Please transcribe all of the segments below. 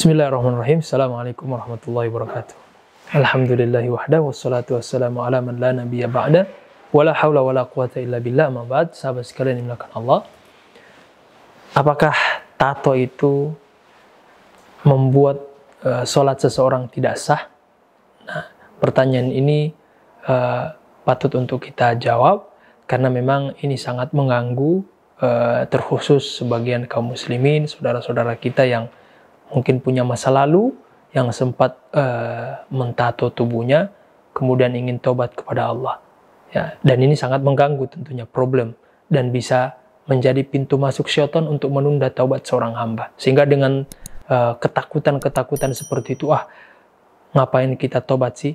Bismillahirrahmanirrahim. Assalamualaikum warahmatullahi wabarakatuh. Alhamdulillahi wahda wassalatu wassalamu ala man la nabiyya ba'da wala hawla wala quwata illa billah amma ba'd. Sahabat sekalian yang dimuliakan Allah. Apakah tato itu membuat uh, sholat seseorang tidak sah? Nah, pertanyaan ini uh, patut untuk kita jawab karena memang ini sangat mengganggu uh, terkhusus sebagian kaum muslimin, saudara-saudara kita yang mungkin punya masa lalu yang sempat uh, mentato tubuhnya, kemudian ingin tobat kepada Allah. Ya, dan ini sangat mengganggu tentunya problem dan bisa menjadi pintu masuk syaitan untuk menunda taubat seorang hamba. Sehingga dengan ketakutan ketakutan-ketakutan seperti itu, ah ngapain kita tobat sih?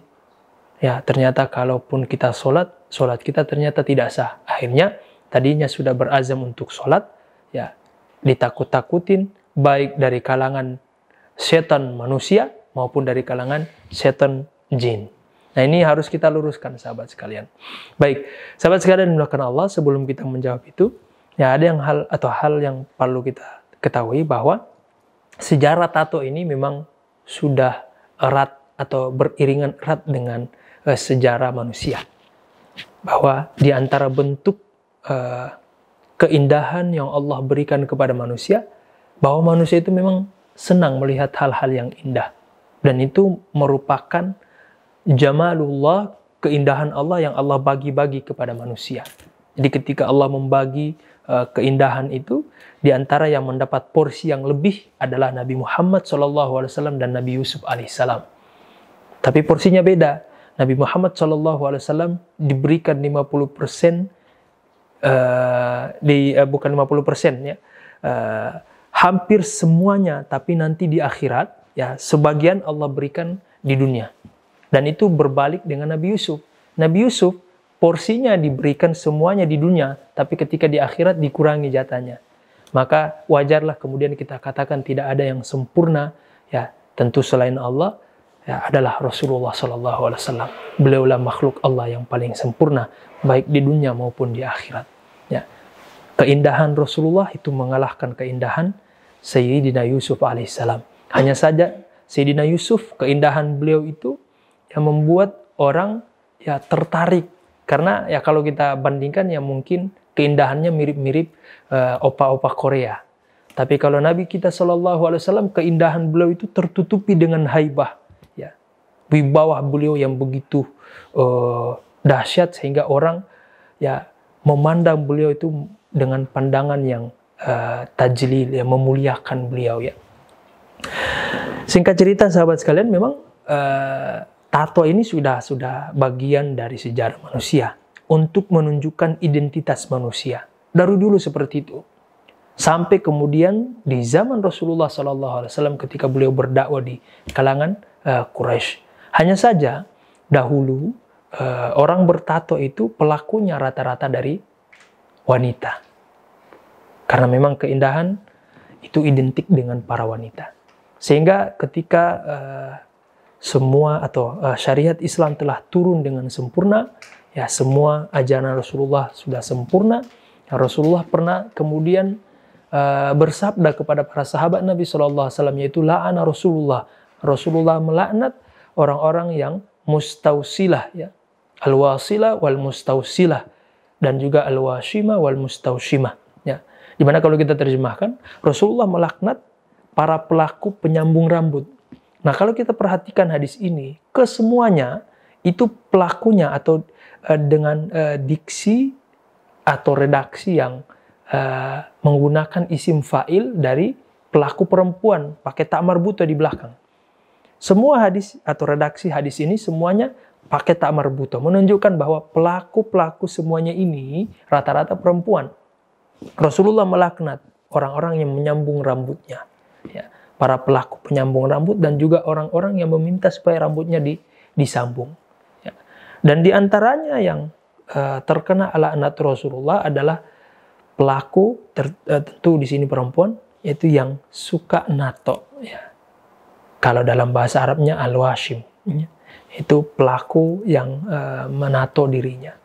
Ya ternyata kalaupun kita sholat, sholat kita ternyata tidak sah. Akhirnya tadinya sudah berazam untuk sholat, ya ditakut-takutin, baik dari kalangan setan manusia maupun dari kalangan setan jin. Nah ini harus kita luruskan sahabat sekalian. Baik, sahabat sekalian melakukan Allah sebelum kita menjawab itu, ya ada yang hal atau hal yang perlu kita ketahui bahwa sejarah tato ini memang sudah erat atau beriringan erat dengan uh, sejarah manusia. Bahwa di antara bentuk uh, keindahan yang Allah berikan kepada manusia, bahwa manusia itu memang senang melihat hal-hal yang indah. Dan itu merupakan jamalullah, keindahan Allah yang Allah bagi-bagi kepada manusia. Jadi ketika Allah membagi uh, keindahan itu, di antara yang mendapat porsi yang lebih adalah Nabi Muhammad SAW dan Nabi Yusuf alaihissalam. Tapi porsinya beda. Nabi Muhammad SAW diberikan 50% uh, di uh, bukan 50% ya. Uh, hampir semuanya tapi nanti di akhirat ya sebagian Allah berikan di dunia. Dan itu berbalik dengan Nabi Yusuf. Nabi Yusuf porsinya diberikan semuanya di dunia tapi ketika di akhirat dikurangi jatahnya. Maka wajarlah kemudian kita katakan tidak ada yang sempurna ya tentu selain Allah ya adalah Rasulullah Sallallahu Alaihi Wasallam. Beliaulah makhluk Allah yang paling sempurna baik di dunia maupun di akhirat. Ya. Keindahan Rasulullah itu mengalahkan keindahan Sayyidina Yusuf alaihissalam. Hanya saja Sayyidina Yusuf, keindahan beliau itu yang membuat orang ya tertarik. Karena ya kalau kita bandingkan ya mungkin keindahannya mirip-mirip uh, opa-opa Korea. Tapi kalau Nabi kita Shallallahu Alaihi Wasallam keindahan beliau itu tertutupi dengan haibah, ya, wibawa beliau yang begitu uh, dahsyat sehingga orang ya memandang beliau itu dengan pandangan yang uh, tajlil yang memuliakan beliau ya. Singkat cerita sahabat sekalian memang uh, tato ini sudah sudah bagian dari sejarah manusia untuk menunjukkan identitas manusia. Dari dulu seperti itu. Sampai kemudian di zaman Rasulullah SAW ketika beliau berdakwah di kalangan uh, Quraisy. Hanya saja dahulu uh, orang bertato itu pelakunya rata-rata dari wanita. Karena memang keindahan itu identik dengan para wanita. Sehingga ketika uh, semua atau uh, syariat Islam telah turun dengan sempurna, ya semua ajaran Rasulullah sudah sempurna. Ya, Rasulullah pernah kemudian uh, bersabda kepada para sahabat Nabi SAW yaitu la'ana Rasulullah. Rasulullah melaknat orang-orang yang mustausilah ya. Al-wasilah wal mustausilah dan juga al-washima wal mustaushimah. Di mana kalau kita terjemahkan, Rasulullah melaknat para pelaku penyambung rambut. Nah kalau kita perhatikan hadis ini, kesemuanya itu pelakunya atau uh, dengan uh, diksi atau redaksi yang uh, menggunakan isim fa'il dari pelaku perempuan pakai tak marbuta di belakang. Semua hadis atau redaksi hadis ini semuanya pakai tak marbuta menunjukkan bahwa pelaku-pelaku semuanya ini rata-rata perempuan. Rasulullah melaknat orang-orang yang menyambung rambutnya. Ya, para pelaku penyambung rambut dan juga orang-orang yang meminta supaya rambutnya di, disambung. Ya. Dan di antaranya yang uh, terkena laknat Rasulullah adalah pelaku ter, uh, tentu di sini perempuan yaitu yang suka nato. Ya. Kalau dalam bahasa Arabnya al-washim. Ya. Itu pelaku yang uh, menato dirinya.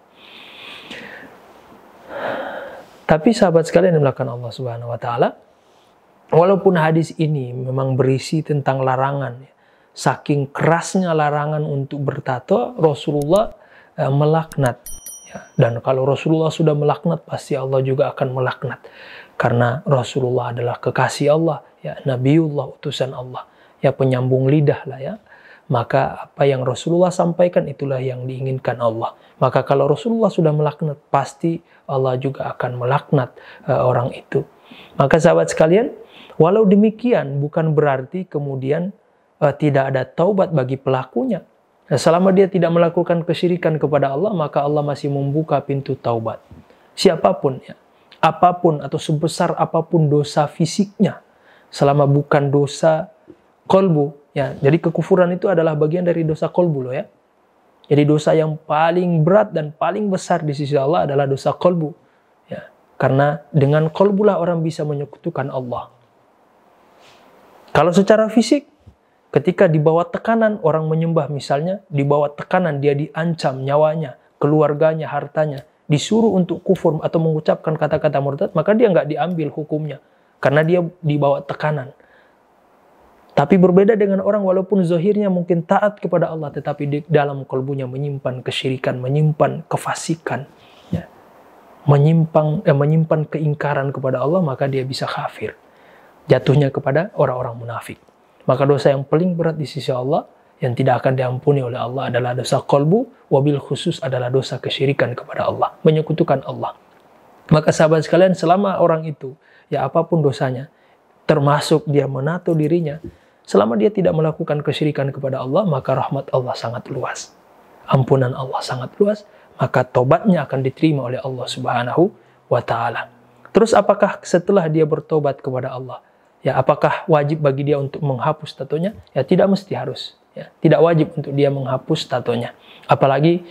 Tapi sahabat sekalian yang melakukan Allah Subhanahu wa taala, walaupun hadis ini memang berisi tentang larangan, ya, saking kerasnya larangan untuk bertato, Rasulullah eh, melaknat. Ya. Dan kalau Rasulullah sudah melaknat, pasti Allah juga akan melaknat. Karena Rasulullah adalah kekasih Allah, ya Nabiullah, utusan Allah, ya penyambung lidah lah ya. Maka apa yang Rasulullah sampaikan itulah yang diinginkan Allah. Maka kalau Rasulullah sudah melaknat, pasti Allah juga akan melaknat uh, orang itu. Maka sahabat sekalian, walau demikian bukan berarti kemudian uh, tidak ada taubat bagi pelakunya. Selama dia tidak melakukan kesyirikan kepada Allah, maka Allah masih membuka pintu taubat. Siapa pun ya, apa pun atau sebesar apa pun dosa fisiknya, selama bukan dosa kolbu, Ya, jadi kekufuran itu adalah bagian dari dosa kolbu loh ya. Jadi dosa yang paling berat dan paling besar di sisi Allah adalah dosa kolbu. Ya, karena dengan kolbulah orang bisa menyekutukan Allah. Kalau secara fisik, ketika dibawa tekanan orang menyembah misalnya, dibawa tekanan dia diancam nyawanya, keluarganya, hartanya, disuruh untuk kufur atau mengucapkan kata-kata murtad, maka dia nggak diambil hukumnya. Karena dia dibawa tekanan. Tapi berbeda dengan orang walaupun zahirnya mungkin taat kepada Allah, tetapi di dalam kalbunya menyimpan kesyirikan, menyimpan kefasikan, ya. menyimpan eh, menyimpan keingkaran kepada Allah, maka dia bisa kafir. Jatuhnya kepada orang-orang munafik. Maka dosa yang paling berat di sisi Allah yang tidak akan diampuni oleh Allah adalah dosa kolbu, wabil khusus adalah dosa kesyirikan kepada Allah, menyekutukan Allah. Maka sahabat sekalian, selama orang itu, ya apa pun dosanya, termasuk dia menato dirinya, Selama dia tidak melakukan kesyirikan kepada Allah, maka rahmat Allah sangat luas. Ampunan Allah sangat luas, maka tobatnya akan diterima oleh Allah Subhanahu wa taala. Terus apakah setelah dia bertobat kepada Allah, ya apakah wajib bagi dia untuk menghapus tatonya? Ya tidak mesti harus. Ya, tidak wajib untuk dia menghapus tatonya. Apalagi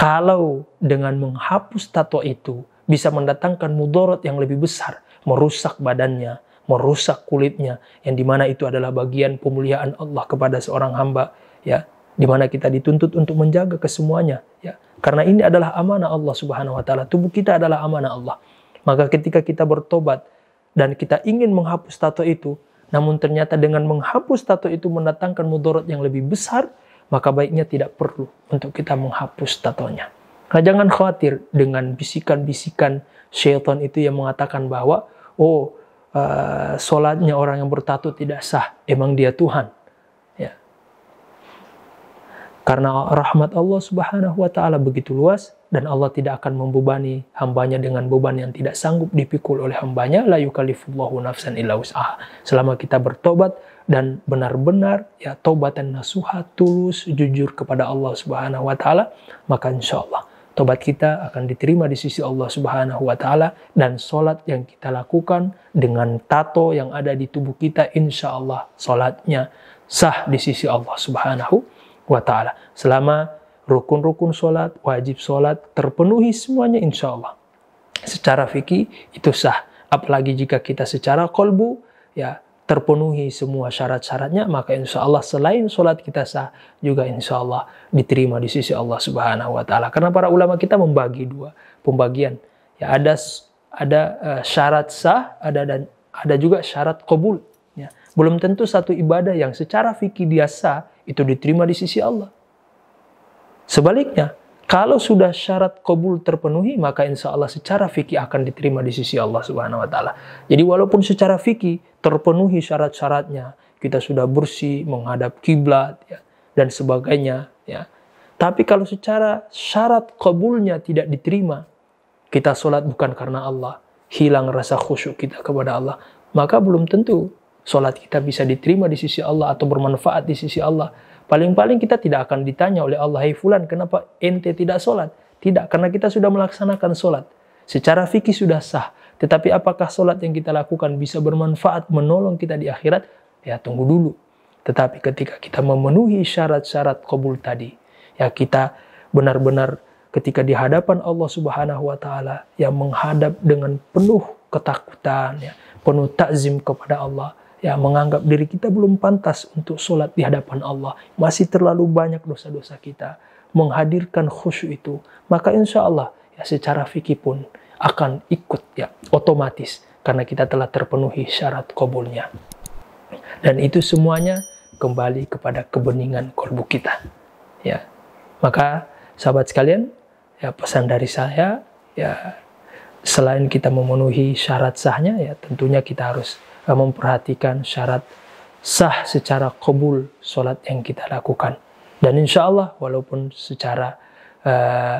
kalau dengan menghapus tato itu bisa mendatangkan mudorot yang lebih besar, merusak badannya, merusak kulitnya yang di mana itu adalah bagian pemuliaan Allah kepada seorang hamba ya di mana kita dituntut untuk menjaga kesemuanya ya. Karena ini adalah amanah Allah Subhanahu wa taala tubuh kita adalah amanah Allah. Maka ketika kita bertobat dan kita ingin menghapus tato itu namun ternyata dengan menghapus tato itu mendatangkan mudarat yang lebih besar maka baiknya tidak perlu untuk kita menghapus tatonya. Nah jangan khawatir dengan bisikan-bisikan syaitan itu yang mengatakan bahwa oh uh, sholatnya orang yang bertato tidak sah, emang dia Tuhan. Ya. Karena rahmat Allah Subhanahu wa taala begitu luas dan Allah tidak akan membebani hambanya dengan beban yang tidak sanggup dipikul oleh hambanya la yukallifullahu nafsan illa wus'aha. Selama kita bertobat dan benar-benar ya tobatan nasuha tulus jujur kepada Allah Subhanahu wa taala maka insya Allah tobat kita akan diterima di sisi Allah Subhanahu wa taala dan solat yang kita lakukan dengan tato yang ada di tubuh kita insya Allah solatnya sah di sisi Allah Subhanahu wa taala. Selama rukun-rukun solat, wajib solat terpenuhi semuanya insya Allah. Secara fikih itu sah. Apalagi jika kita secara kolbu ya terpenuhi semua syarat-syaratnya, maka insya Allah selain sholat kita sah, juga insya Allah diterima di sisi Allah Subhanahu Wa Taala. Karena para ulama kita membagi dua pembagian. Ya ada ada uh, syarat sah, ada dan ada juga syarat kabul. Ya. Belum tentu satu ibadah yang secara fikih dia sah itu diterima di sisi Allah. Sebaliknya, kalau sudah syarat kabul terpenuhi, maka insya Allah secara fikih akan diterima di sisi Allah Subhanahu wa taala. Jadi walaupun secara fikih terpenuhi syarat-syaratnya, kita sudah bersih menghadap kiblat ya, dan sebagainya ya. Tapi kalau secara syarat kabulnya tidak diterima, kita sholat bukan karena Allah, hilang rasa khusyuk kita kepada Allah, maka belum tentu sholat kita bisa diterima di sisi Allah atau bermanfaat di sisi Allah Paling-paling kita tidak akan ditanya oleh Allah, hai fulan, kenapa ente tidak sholat? Tidak, karena kita sudah melaksanakan sholat. Secara fikih sudah sah. Tetapi apakah sholat yang kita lakukan bisa bermanfaat, menolong kita di akhirat? Ya tunggu dulu. Tetapi ketika kita memenuhi syarat-syarat kabul tadi, ya kita benar-benar ketika di hadapan Allah Subhanahu wa taala yang menghadap dengan penuh ketakutan ya, penuh takzim kepada Allah, ya menganggap diri kita belum pantas untuk sholat di hadapan Allah. Masih terlalu banyak dosa-dosa kita. Menghadirkan khusyuk itu. Maka insya Allah ya secara fikih pun akan ikut ya otomatis karena kita telah terpenuhi syarat kabulnya. Dan itu semuanya kembali kepada kebeningan kolbu kita. Ya. Maka sahabat sekalian, ya pesan dari saya ya selain kita memenuhi syarat sahnya ya tentunya kita harus memperhatikan syarat sah secara kabul sholat yang kita lakukan. Dan insya Allah walaupun secara uh,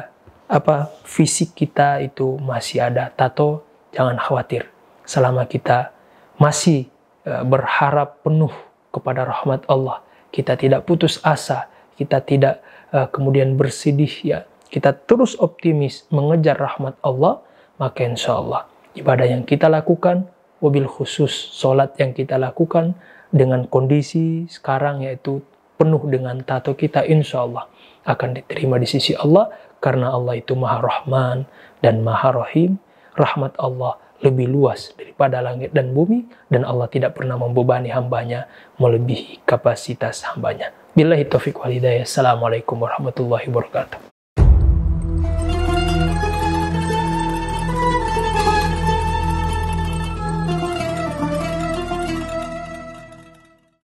apa fisik kita itu masih ada tato, jangan khawatir. Selama kita masih uh, berharap penuh kepada rahmat Allah, kita tidak putus asa, kita tidak uh, kemudian bersedih ya, kita terus optimis mengejar rahmat Allah, maka insya Allah ibadah yang kita lakukan, mobil khusus sholat yang kita lakukan dengan kondisi sekarang yaitu penuh dengan tato kita insya Allah akan diterima di sisi Allah karena Allah itu maha rahman dan maha rahim rahmat Allah lebih luas daripada langit dan bumi dan Allah tidak pernah membebani hambanya melebihi kapasitas hambanya. Billahi taufiq walidayah. Assalamualaikum warahmatullahi wabarakatuh.